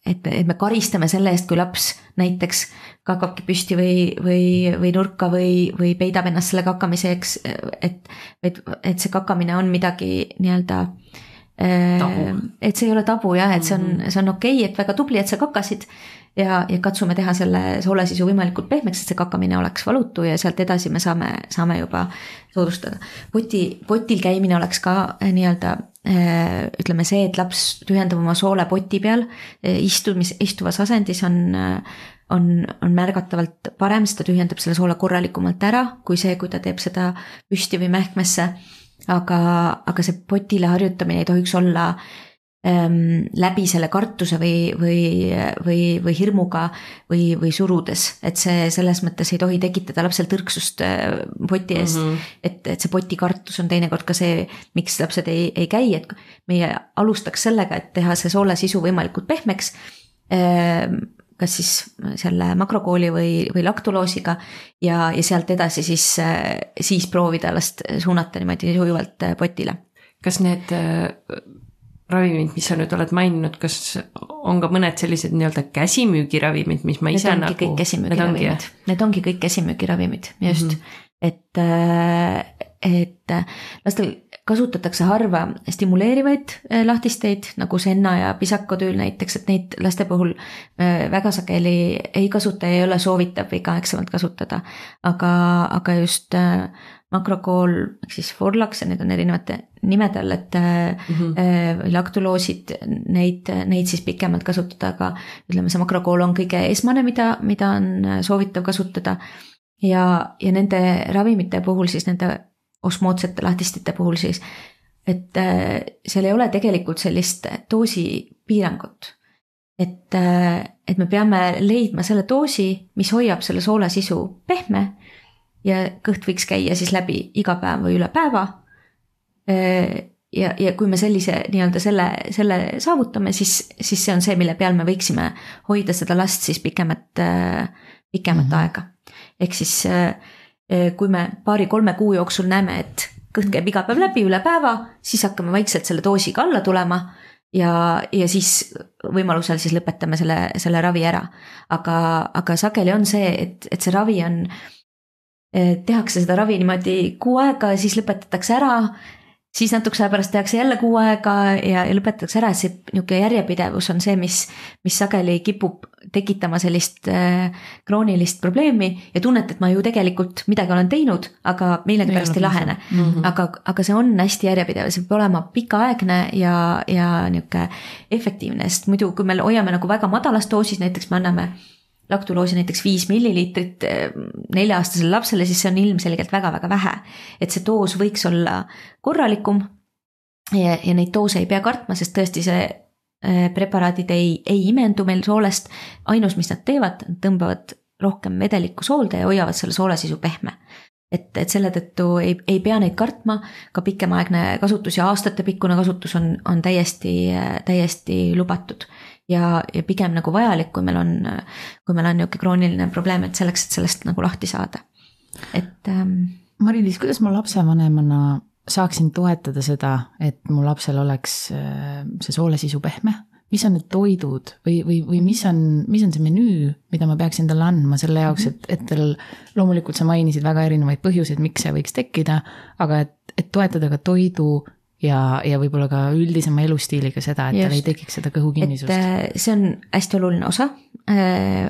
et, et me karistame selle eest, kui laps näiteks kakabki püsti või, või, või nurka või, või peidab ennast selle kakamiseks, et, et, et see kakamine on midagi nii-öelda Tabu. et see ei ole tabu jah, et see on, see on okei okay,, et väga tubli, et sa kakasid ja, ja katsume teha selle soolesisu võimalikult pehmeks, et see kakamine oleks valutu ja sealt edasi me saame, saame juba soodustada. poti, potil käimine oleks ka eh, nii-öelda eh, ütleme see, et laps tühjendab oma soole poti peal, istumis, istuvas asendis on on, on märgatavalt parem, sest ta tühjendab selle soole korralikumalt ära, kui see, kui ta teeb seda püsti või mähkmesse. aga, aga see potile harjutamine ei tohiks olla läbi selle kartuse või, või, või, või hirmuga või, või surudes, et see selles mõttes ei tohi tekitada lapsel tõrksust äh, poti eest mm. -hmm. et, et see potikartus on teinekord ka see, miks lapsed ei, ei käi, et meie alustaks sellega, et teha see soolesisu võimalikult pehmeks ähm, kas siis selle makrokooli või, või laktuloosiga ja, ja sealt edasi siis, siis proovida last suunata niimoodi sujuvalt potile. kas need äh, ravimid, mis sa nüüd oled maininud, kas on ka mõned sellised nii-öelda käsimüügiravimid, mis ma ise need ongi nagu. kõik käsimüügiravimid, need ongi kõik käsimüügiravimid, just mm, -hmm. et, et lastel kasutatakse harva stimuleerivaid äh, lahtisteid nagu senna ja pisakotüül näiteks, et neid laste puhul äh, väga sageli ei kasuta ja ei ole soovitav pikaaegsemalt kasutada. aga, aga just äh, makrokool ehk siis Forlax ja need on erinevate nimede all, et mm -hmm. laktuloosid, neid, neid siis pikemalt kasutada, aga ütleme, see makrokool on kõige esmane, mida, mida on soovitav kasutada. ja, ja nende ravimite puhul siis nende osmootsete lahtistite puhul siis, et seal ei ole tegelikult sellist doosipiirangut. et, et me peame leidma selle doosi, mis hoiab selle soole sisu pehme ja kõht võiks käia siis läbi iga päev või üle päeva. ja, ja kui me sellise nii-öelda selle, selle saavutame, siis, siis see on see, mille peal me võiksime hoida seda last siis pikemat, pikemat mm -hmm. aega. ehk siis kui me paari-kolme kuu jooksul näeme, et kõht käib iga päev läbi üle päeva, siis hakkame vaikselt selle doosiga alla tulema ja, ja siis võimalusel siis lõpetame selle, selle ravi ära. aga, aga sageli on see, et, et see ravi on tehakse seda ravi niimoodi kuu aega ja siis lõpetatakse ära. siis natukese aja pärast tehakse jälle kuu aega ja, ja lõpetatakse ära, et see niisugune järjepidevus on see, mis, mis sageli kipub tekitama sellist äh, kroonilist probleemi ja tunnet, et ma ju tegelikult midagi olen teinud, aga millegipärast ei, ei lahene mm. -hmm. aga, aga see on hästi järjepidev, see peab olema pikaaegne ja, ja niisugune efektiivne, sest muidu, kui me hoiame nagu väga madalas doosis, näiteks me anname laktuloosi näiteks viis milliliitrit nelja-aastasele lapsele, siis see on ilmselgelt väga-väga vähe. et see doos võiks olla korralikum. ja, ja neid doose ei pea kartma, sest tõesti see preparaadid ei, ei imendu meil soolest. ainus, mis nad teevad, tõmbavad rohkem vedelikku soolde ja hoiavad selle soolesisu pehme. et, et selle tõttu ei, ei pea neid kartma, ka pikemaaegne kasutus ja aastatepikkune kasutus on, on täiesti, täiesti lubatud ja, ja pigem nagu vajalik, kui meil on, kui meil on niisugune krooniline probleem, et selleks, et sellest nagu lahti saada, et ähm.... Mari-Liis, kuidas ma lapsevanemana saaksin toetada seda, et mu lapsel oleks see soolesisu pehme? mis on need toidud või, või, või mis on, mis on see menüü, mida ma peaksin talle andma selle jaoks, et, et tal loomulikult sa mainisid väga erinevaid põhjuseid, miks see võiks tekkida, aga et, et toetada ka toidu ja, ja võib-olla ka üldisema elustiiliga seda, et Just. tal ei tekiks seda kõhukinnisust. äh, see on hästi oluline osa äh,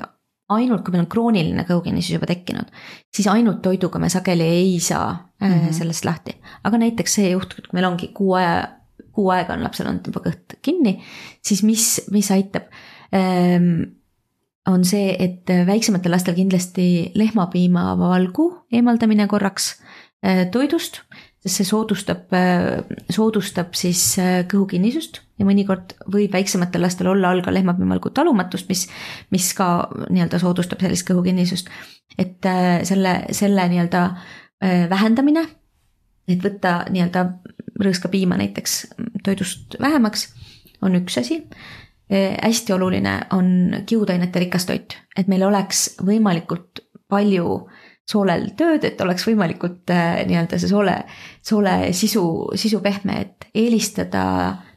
ainult, kui meil on krooniline kõhukinnisus juba tekkinud, siis ainult toiduga me sageli ei saa mm -hmm. sellest lahti. aga näiteks see juhtub, kui meil ongi kuu aja, kuu aega on lapsel olnud juba kõht kinni, siis mis, mis aitab ähm,? on see, et väiksematel lastel kindlasti lehmapiima valgu eemaldamine korraks toidust sest see soodustab, soodustab siis kõhukinnisust ja mõnikord võib väiksematel lastel olla all ka lehmapiimalgu talumatust, mis, mis ka nii-öelda soodustab sellist kõhukinnisust. et selle, selle nii-öelda vähendamine, et võtta nii-öelda rõõskapiima näiteks toidust vähemaks, on üks asi hästi oluline on kiudainete rikas toit, et meil oleks võimalikult palju soolel tööd, et oleks võimalikult äh, nii-öelda see soole, soole sisu, sisu pehme, et eelistada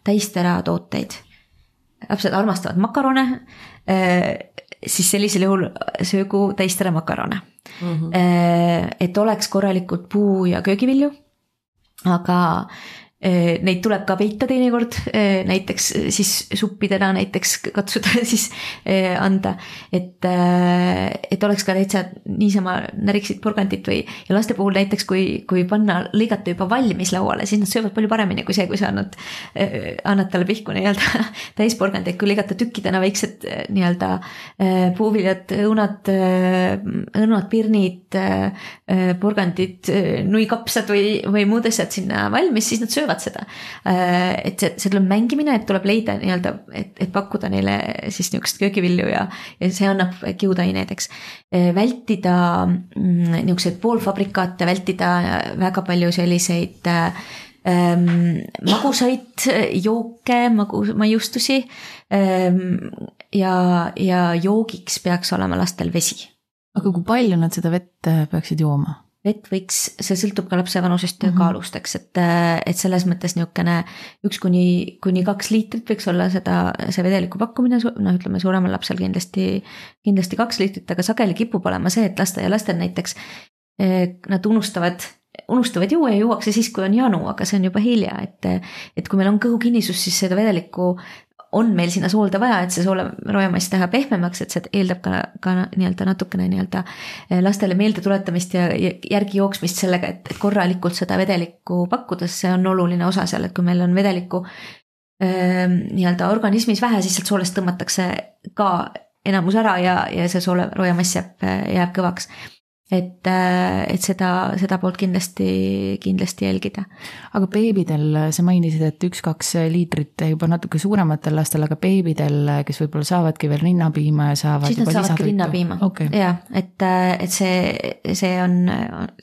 täistera tooteid. lapsed armastavad makarone, äh, siis sellisel juhul söögu täistera makarone mm. -hmm. et oleks korralikult puu- ja köögivilju, aga neid tuleb ka peita teinekord, äh, näiteks äh, siis suppidena näiteks katsuda siis anda, et, et oleks ka täitsa niisama näriksid porgandit või, ja laste puhul näiteks, kui, kui panna, lõigata juba valmis lauale, siis nad söövad palju paremini kui see, kui sa annad, annad talle pihku nii-öelda täisporgandeid, kui lõigata tükkidena väiksed nii-öelda puuviljad, õunad, õunad, pirnid, porgandid, nuikapsad või, või muud asjad sinna valmis, siis nad söövad teevad seda. Äh, et see, see tuleb mängimine, et tuleb leida nii-öelda, et, et pakkuda neile siis nihukest köögivilju ja, ja see annab kiudaineid, eks. Äh, vältida mm, nihukeseid poolfabrikaate, vältida väga palju selliseid ähm, magusaid jooke, magu, maiustusi ähm,. ja, ja joogiks peaks olema lastel vesi. aga kui palju nad seda vett peaksid jooma? Vett võiks, see sõltub ka lapse vanusest ja mm -hmm. kaalust, eks, et, et selles mõttes niisugune üks kuni, kuni kaks liitrit võiks olla seda, see vedeliku pakkumine, noh, ütleme suuremal lapsel kindlasti, kindlasti kaks liitrit, aga sageli kipub olema see, et lasteaialastel näiteks eh, nad unustavad unustavad juua ja juuakse siis, kui on janu, aga see on juba hilja, et, et kui meil on kõhukinnisus, siis seda vedelikku on meil sinna soolde vaja, et see soolroojamass teha pehmemaks, et see eeldab ka, ka nii-öelda natukene nii-öelda eh, lastele meeldetuletamist ja järgi jooksmist sellega, et korralikult seda vedelikku pakkuda, see on oluline osa seal, et kui meil on vedelikku ehm, nii-öelda organismis vähe, siis sealt soolest tõmmatakse ka enamus ära ja, ja see soolroojamass jääb, jääb kõvaks et, äh, et seda, seda poolt kindlasti, kindlasti jälgida. aga beebidel, sa mainisid, et üks-kaks liitrit juba natuke suurematel lastel, aga beebidel, kes võib-olla saavadki veel rinnapiima ja saavad. siis nad saavadki rinnapiima okay., jaa, et, äh, et see, see on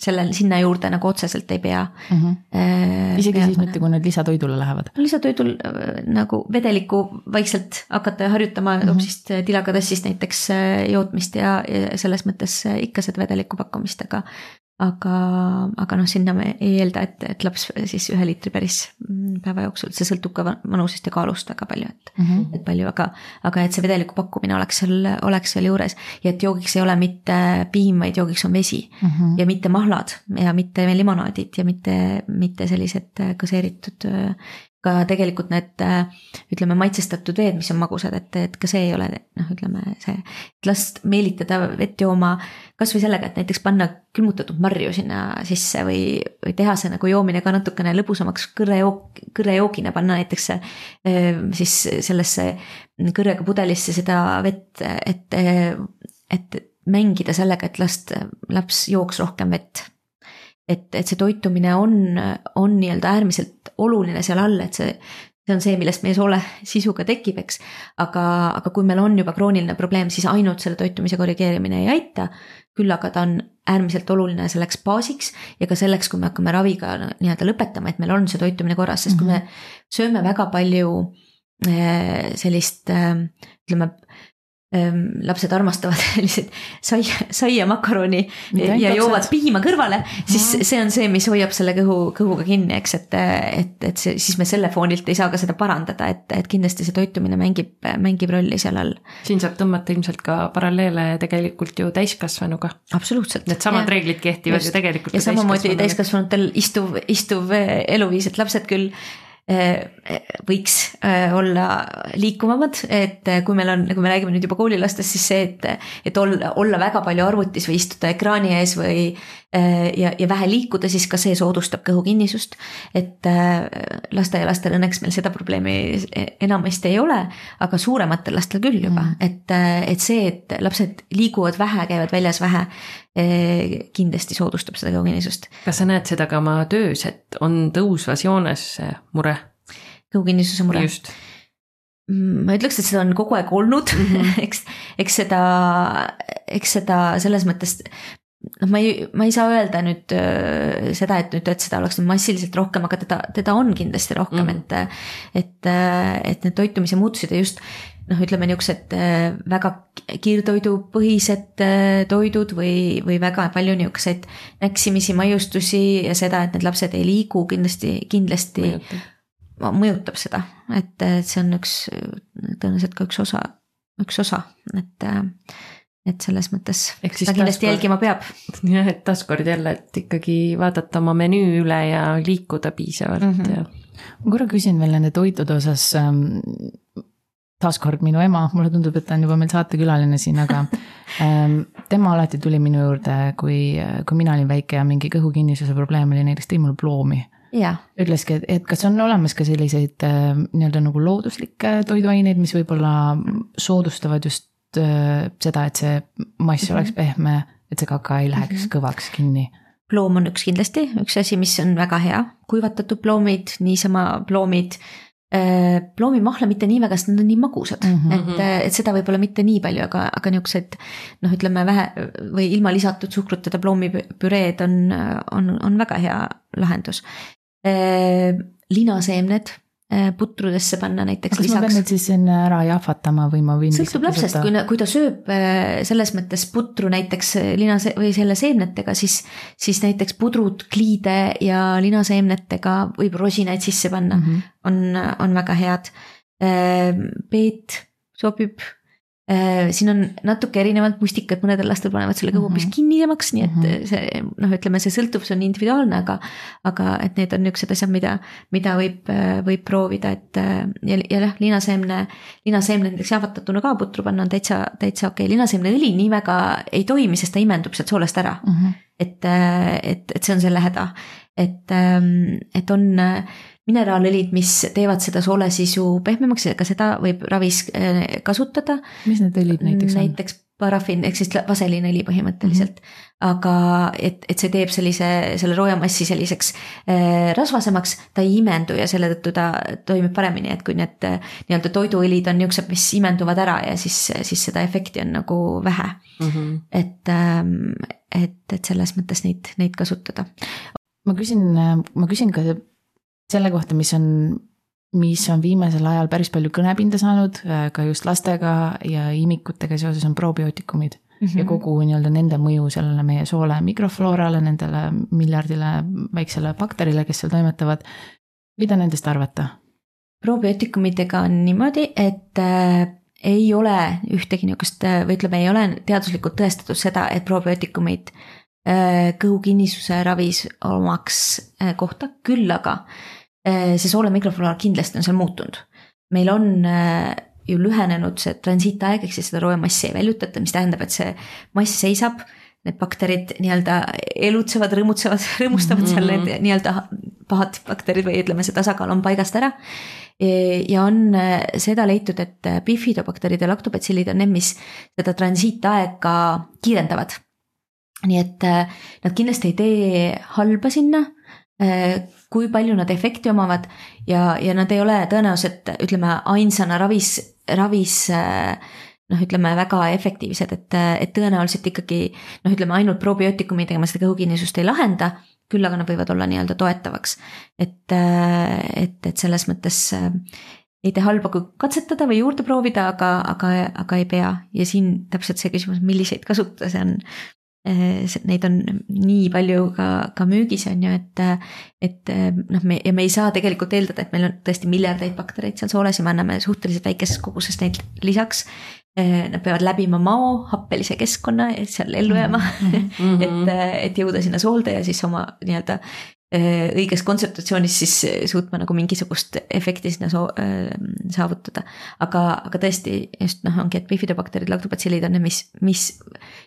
sellel, sinna juurde nagu otseselt ei pea mm. -hmm. isegi siis mitte, kui nad lisatoidule lähevad? lisatoidul nagu vedelikku vaikselt hakata harjutama mm -hmm. hoopsist tilakatassist näiteks jootmist ja, ja selles mõttes ikka seda vedelikku pakkumist, aga aga, aga noh, sinna me ei eelda, et, et laps siis ühe liitri päris mm, päeva jooksul, see sõltub ka vanusest ja kaalust väga palju, et mm, -hmm. et palju, aga, aga et see vedeliku pakkumine oleks seal, oleks seal juures ja et joogiks ei ole mitte piim, vaid joogiks on vesi mm -hmm. ja mitte mahlad ja mitte limonaadid ja mitte, mitte sellised gaseeritud ka tegelikult need ütleme, maitsestatud veed, mis on magusad, et, et ka see ei ole noh, ütleme see, et last meelitada vett jooma kasvõi sellega, et näiteks panna külmutatud marju sinna sisse või, või teha see nagu joomine ka natukene lõbusamaks kõrrejook, kõrrejoogina panna näiteks siis sellesse kõrrega pudelisse seda vett, et, et mängida sellega, et last, laps jooks rohkem vett et, et see toitumine on, on nii-öelda äärmiselt oluline seal all, et see, see on see, millest meie soole sisuga tekib, eks. aga, aga kui meil on juba krooniline probleem, siis ainult selle toitumise korrigeerimine ei aita. küll aga ta on äärmiselt oluline selleks baasiks ja ka selleks, kui me hakkame raviga nii-öelda lõpetama, et meil on see toitumine korras, sest kui me mhm. sööme väga palju eh, sellist eh, ütleme lapsed armastavad selliseid saia, saia makaroni ja, ja joovad piima kõrvale, siis mm. see on see, mis hoiab selle kõhu, kõhuga kinni, eks, et, et, et see, siis me selle foonilt ei saa ka seda parandada, et, et kindlasti see toitumine mängib, mängib rolli seal all. siin saab tõmmata ilmselt ka paralleele tegelikult ju täiskasvanuga. absoluutselt. Needsamad reeglid kehtivad Just. ju tegelikult. ja samamoodi täiskasvanutel istuv, istuv eluviis, et lapsed küll võiks olla liikuvamad, et kui meil on, kui me räägime nüüd juba koolilastest, siis see, et, et olla, olla väga palju arvutis või istuda ekraani ees või ja, ja vähe liikuda, siis ka see soodustab kõhukinnisust. et lasteaialastel õnneks meil seda probleemi enamasti ei ole, aga suurematel lastel küll juba mm., et, et see, et lapsed liiguvad vähe, käivad väljas vähe, kindlasti soodustab seda kõhukinnisust. kas sa näed seda ka oma töös, et on tõusvas joones see mure? kõhukinnisuse mure? just mm, ma ütleks, et seda on kogu aeg olnud mm, -hmm. eks, eks seda, eks seda selles mõttes noh, ma ei, ma ei saa öelda nüüd äh, seda, et nüüd, et seda oleks nüüd massiliselt rohkem, aga teda, teda on kindlasti rohkem mm, -hmm. et, et, et need toitumise muutused ja just noh, ütleme niisugused äh, väga kiirtoidupõhised äh, toidud või, või väga palju niisuguseid näksimisi, maiustusi ja seda, et need lapsed ei liigu kindlasti, kindlasti mõjutab, mõjutab seda, et see on üks, tõenäoliselt ka üks osa, üks osa, et et selles mõttes ta kindlasti jälgima peab. jah, et taaskord jälle, et ikkagi vaadata oma menüü üle ja liikuda piisavalt mm -hmm. ja. ma korra küsin veel nende toitude osas ähm, taaskord minu ema, mulle tundub, et ta on juba meil saatekülaline siin, aga ähm, tema alati tuli minu juurde, kui, kui mina olin väike ja mingi kõhukinnisuse probleem oli, näiteks tõi mulle ploomi. ütleski, et, et kas on olemas ka selliseid äh, nii-öelda nagu looduslikke toiduaineid, mis võib-olla soodustavad just seda, et see mass mm -hmm. oleks pehme, et see kaka ei läheks mm -hmm. kõvaks kinni ploom on üks kindlasti, üks asi, mis on väga hea, kuivatatud ploomid, niisama ploomid Äh, ploomimahla mitte nii väga, sest nad on nii magusad mm, -hmm. et, äh, et seda võib-olla mitte nii palju, aga, aga niisugused noh, ütleme vähe või ilma lisatud suhkruteta ploomipüreed on, on, on väga hea lahendus. Äh, linaseemned Äh, putrudesse panna näiteks kas lisaks. kas ma pean need siis enne ära jahvatama või ma võin? sõltub lapsest, kui, kui ta sööb äh, selles mõttes putru näiteks äh, lina või selle seemnetega, siis, siis näiteks pudrut, kliide ja linaseemnetega võib rosinaid sisse panna mm, -hmm. on, on väga head. peet sobib Äh, siin on natuke erinevalt mustikad, mõnedel lastel panevad selle kõhu hoopis mm -hmm. kinnisemaks, nii et -hmm. see noh, ütleme, see sõltuvus on individuaalne, aga. aga et need on niuksed asjad, mida, mida võib, võib proovida, et ja, ja jah, linaseemne. linaseemne näiteks jahvatatuna ka putru panna on täitsa, täitsa okei okay., linaseemneõli nii väga ei toimi, sest ta imendub sealt soolest ära mm. -hmm. et, et, et see on selle häda, et, et on mineraalõlid, mis teevad seda soolesisu pehmemaks ka seda võib ravis äh, kasutada. mis need õlid näiteks on? näiteks parafin ehk siis vaseliinõli põhimõtteliselt mm. -hmm. aga et, et see teeb sellise, selle roojamassi selliseks äh, rasvasemaks, ta ei imendu ja selle tõttu ta toimib paremini, et kui need äh, nii-öelda toiduõlid on niisugused, mis imenduvad ära ja siis, siis seda efekti on nagu vähe mm. -hmm. et ähm,, et, et selles mõttes neid, neid kasutada. ma küsin, ma küsin ka selle kohta, mis on, mis on viimasel ajal päris palju kõnepinda saanud äh, ka just lastega ja imikutega seoses on probiootikumid mm. -hmm. ja kogu nii-öelda nende mõju sellele meie soole mikrofloorale, nendele miljardile väiksele bakterile, kes seal toimetavad. mida nendest arvata? probiootikumidega on niimoodi, et äh, ei ole ühtegi niisugust äh, või ütleme, ei ole teaduslikult tõestatud seda, et probiootikumid äh, kõhukinnisuse ravis omaks äh, kohta, küll aga Äh, see soole mikrofloora kindlasti on seal muutunud. meil on äh, ju lühenenud see transiitaeg, ehk siis seda roojamassi ei väljutata, mis tähendab, et see mass seisab. Need bakterid nii-öelda elutsevad, rõõmutsevad, rõõmustavad mm -hmm. seal need nii-öelda pahad bakterid või ütleme, see tasakaal on paigast ära. ja on äh, seda leitud, et bifidobakterid ja laktobacillid on need, mis seda transiitaega kiirendavad. Nii et nad kindlasti ei tee halba sinna kui palju nad efekti omavad ja, ja nad ei ole tõenäoliselt, ütleme, ainsana ravis, ravis noh, ütleme väga efektiivsed, et, et tõenäoliselt ikkagi noh, ütleme ainult probiootikumidega me seda kõhukinnisust ei lahenda, küll aga nad võivad olla nii-öelda toetavaks. et, et, et selles mõttes ei tee halba, kui katsetada või juurde proovida, aga, aga, aga ei pea ja siin täpselt see küsimus, milliseid kasutada, see on Äh, neid on nii palju ka, ka müügis on ju, et, et noh, me ja me ei saa tegelikult eeldada, et meil on tõesti miljardeid baktereid seal sooles ja me anname suhteliselt väikeses koguses neid lisaks. Äh, nad peavad läbima mao, happelise keskkonna, et seal ellu jääma mm, -hmm. et, et jõuda sinna soolde ja siis oma nii-öelda õiges kontsentratsionis, siis suutma nagu mingisugust efekti sinna so saavutada. aga, aga tõesti just noh, ongi, et bifidobakterid, lactobacillid on need, mis, mis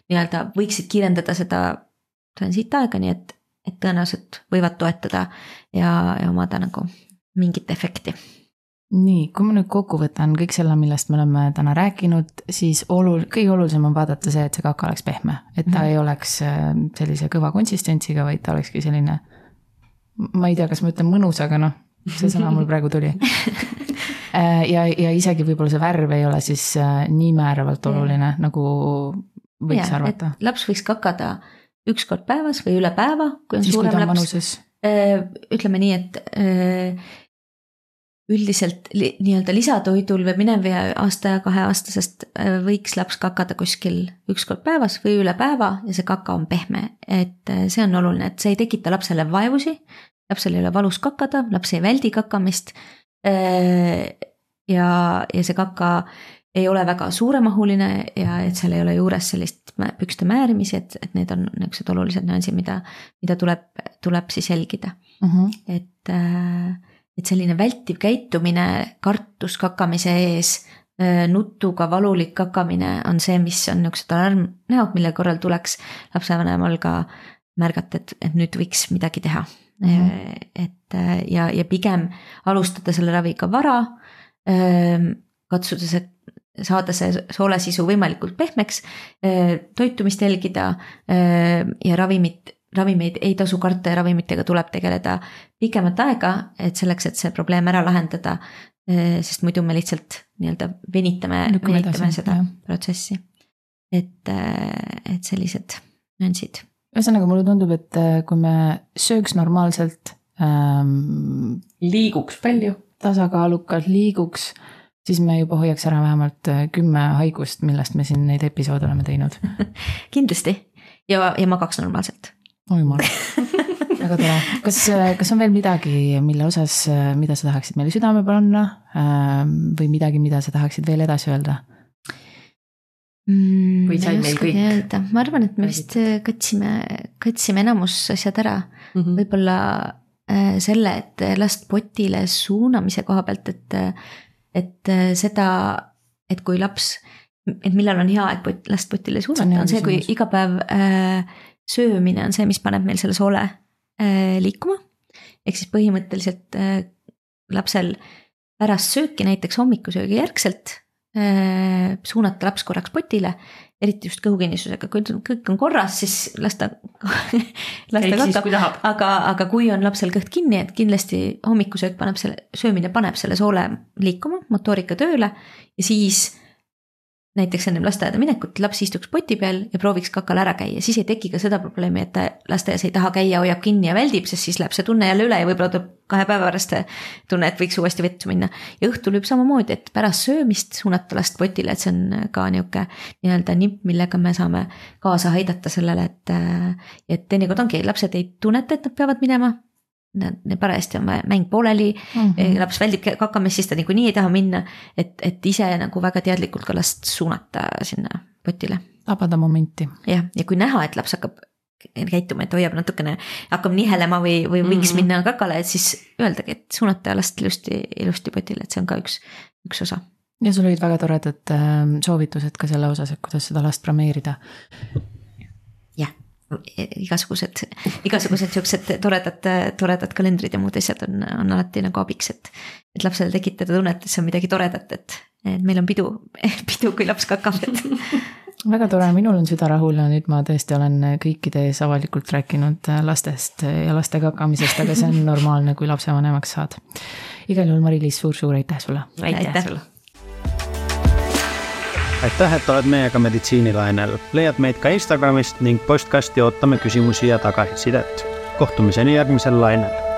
nii-öelda võiksid kiirendada seda transiitaega, nii et, et tõenäoliselt võivad toetada ja, ja omada nagu mingit efekti nii, kui ma nüüd kokku võtan kõik selle, millest me oleme täna rääkinud, siis olul-, kõige olulisem on vaadata see, et see kaka oleks pehme, et ta mm -hmm. ei oleks äh, sellise kõva konsistentsiga, vaid ta olekski selline. Ma ei tea, kas ma ütlen mõnus, aga noh, see sõna mul praegu tuli äh, ja, ja isegi võib-olla see värv ei ole siis äh, nii määravalt oluline, nagu võiks ja, arvata. laps võiks kakada üks kord päevas või üle päeva, kui on siis, suurem laps. ütleme nii, et üldiselt li, nii-öelda lisatoidul või mineva aasta ja kaheaastasest äh, võiks laps kakada kuskil üks kord päevas või üle päeva ja see kaka on pehme, et äh, see on oluline, et see ei tekita lapsele vaevusi. lapsel ei ole valus kakada, laps ei väldi kakamist. Äh, ja, ja see kaka ei ole väga suuremahuline ja et seal ei ole juures sellist pükste määrimisi, et, et need on niisugused olulised nüansid, mida, mida tuleb, tuleb siis jälgida mm. -hmm. et äh, et selline vältiv käitumine, kartus kakamise ees, nutuga valulik kakamine on see, mis on niisugused alarmnäod, mille korral tuleks lapsevanemal ka märgata, et, et nüüd võiks midagi teha mm. -hmm. et ja, ja pigem alustada selle raviga vara, katsuda see saada see soolesisu võimalikult pehmeks, toitumist jälgida ja ravimit ravimeid ei tasu karta ja ravimitega tuleb tegeleda pikemat aega, et selleks, et see probleem ära lahendada. Eh, sest muidu me lihtsalt nii-öelda venitame, venitame edasi, seda jah. protsessi. et, eh, et sellised nüansid. ühesõnaga, mulle tundub, et eh, kui me sööks normaalselt ähm,. liiguks palju. tasakaalukalt liiguks, siis me juba hoiaks ära vähemalt kümme haigust, millest me siin neid episoode oleme teinud kindlasti ja, ja magaks normaalselt oi jumal, väga tore. kas, kas on veel midagi, mille osas, mida sa tahaksid meile südame panna ähm, või midagi, mida sa tahaksid veel edasi öelda? Mm, või said meil kõik? ma arvan, et me vist katsime, katsime enamus asjad ära mm -hmm. võib-olla äh, selle, et last potile suunamise koha pealt, et, et äh, seda, et kui laps, et millal on hea aeg pot, last potile suunata, on, on see, kui iga päev äh, söömine on see, mis paneb meil selle sole äh, liikuma. ehk siis põhimõtteliselt äh, lapsel pärast sööki, näiteks hommikusöögi järgselt äh, suunata laps korraks potile, eriti just kõhukinnisusega, kui kõik on korras, siis las ta las ta katab, aga, aga kui on lapsel kõht kinni, et kindlasti hommikusöök paneb selle, söömine paneb selle soole liikuma, motoorika tööle ja siis näiteks ennem lasteaeda minekut laps istuks poti peal ja prooviks kakal ära käia, siis ei teki ka seda probleemi, et ta lasteaias ei taha käia, hoiab kinni ja väldib, sest siis läheb see tunne jälle üle ja võib-olla tuleb kahe päeva pärast tunne, et võiks uuesti vetsu minna. ja õhtul võib samamoodi, et pärast söömist suunata last potile, et see on ka nihuke nii-öelda nipp, millega me saame kaasa aidata sellele, et. et teinekord ongi, lapsed ei tunneta, et nad peavad minema parajasti on mäng pooleli mm, -hmm. laps väldib kakamist, siis ta niikuinii ei taha minna. et, et ise nagu väga teadlikult ka last suunata sinna potile. tabada momenti. jah, ja kui näha, et laps hakkab käituma, et hoiab natukene, hakkab nihelema või, või võiks mm -hmm. minna kakale, et siis öeldagi, et suunata last ilusti, ilusti potile, et see on ka üks, üks osa. ja sul olid väga toredad ähm, soovitused ka selle osas, et kuidas seda last brameerida igasugused, igasugused siuksed toredad, toredad kalendrid ja muud asjad on, on alati nagu abiks, et. et lapsele tekitada tunnet, et see on midagi toredat, et, et meil on pidu, pidu, kui laps kakab, et. väga tore, minul on süda rahul ja nüüd ma tõesti olen kõikide ees avalikult rääkinud lastest ja laste kakamisest, aga see on normaalne, kui lapsevanemaks saad. igal juhul, Mari-Liis suur,, suur-suur aitäh sulle. aitäh sulle aitäh, et oled meiega meditsiinilainel. leiad meid ka Instagramist ning postkasti ootame küsimusi ja tagasisidet. kohtumiseni järgmisel lainel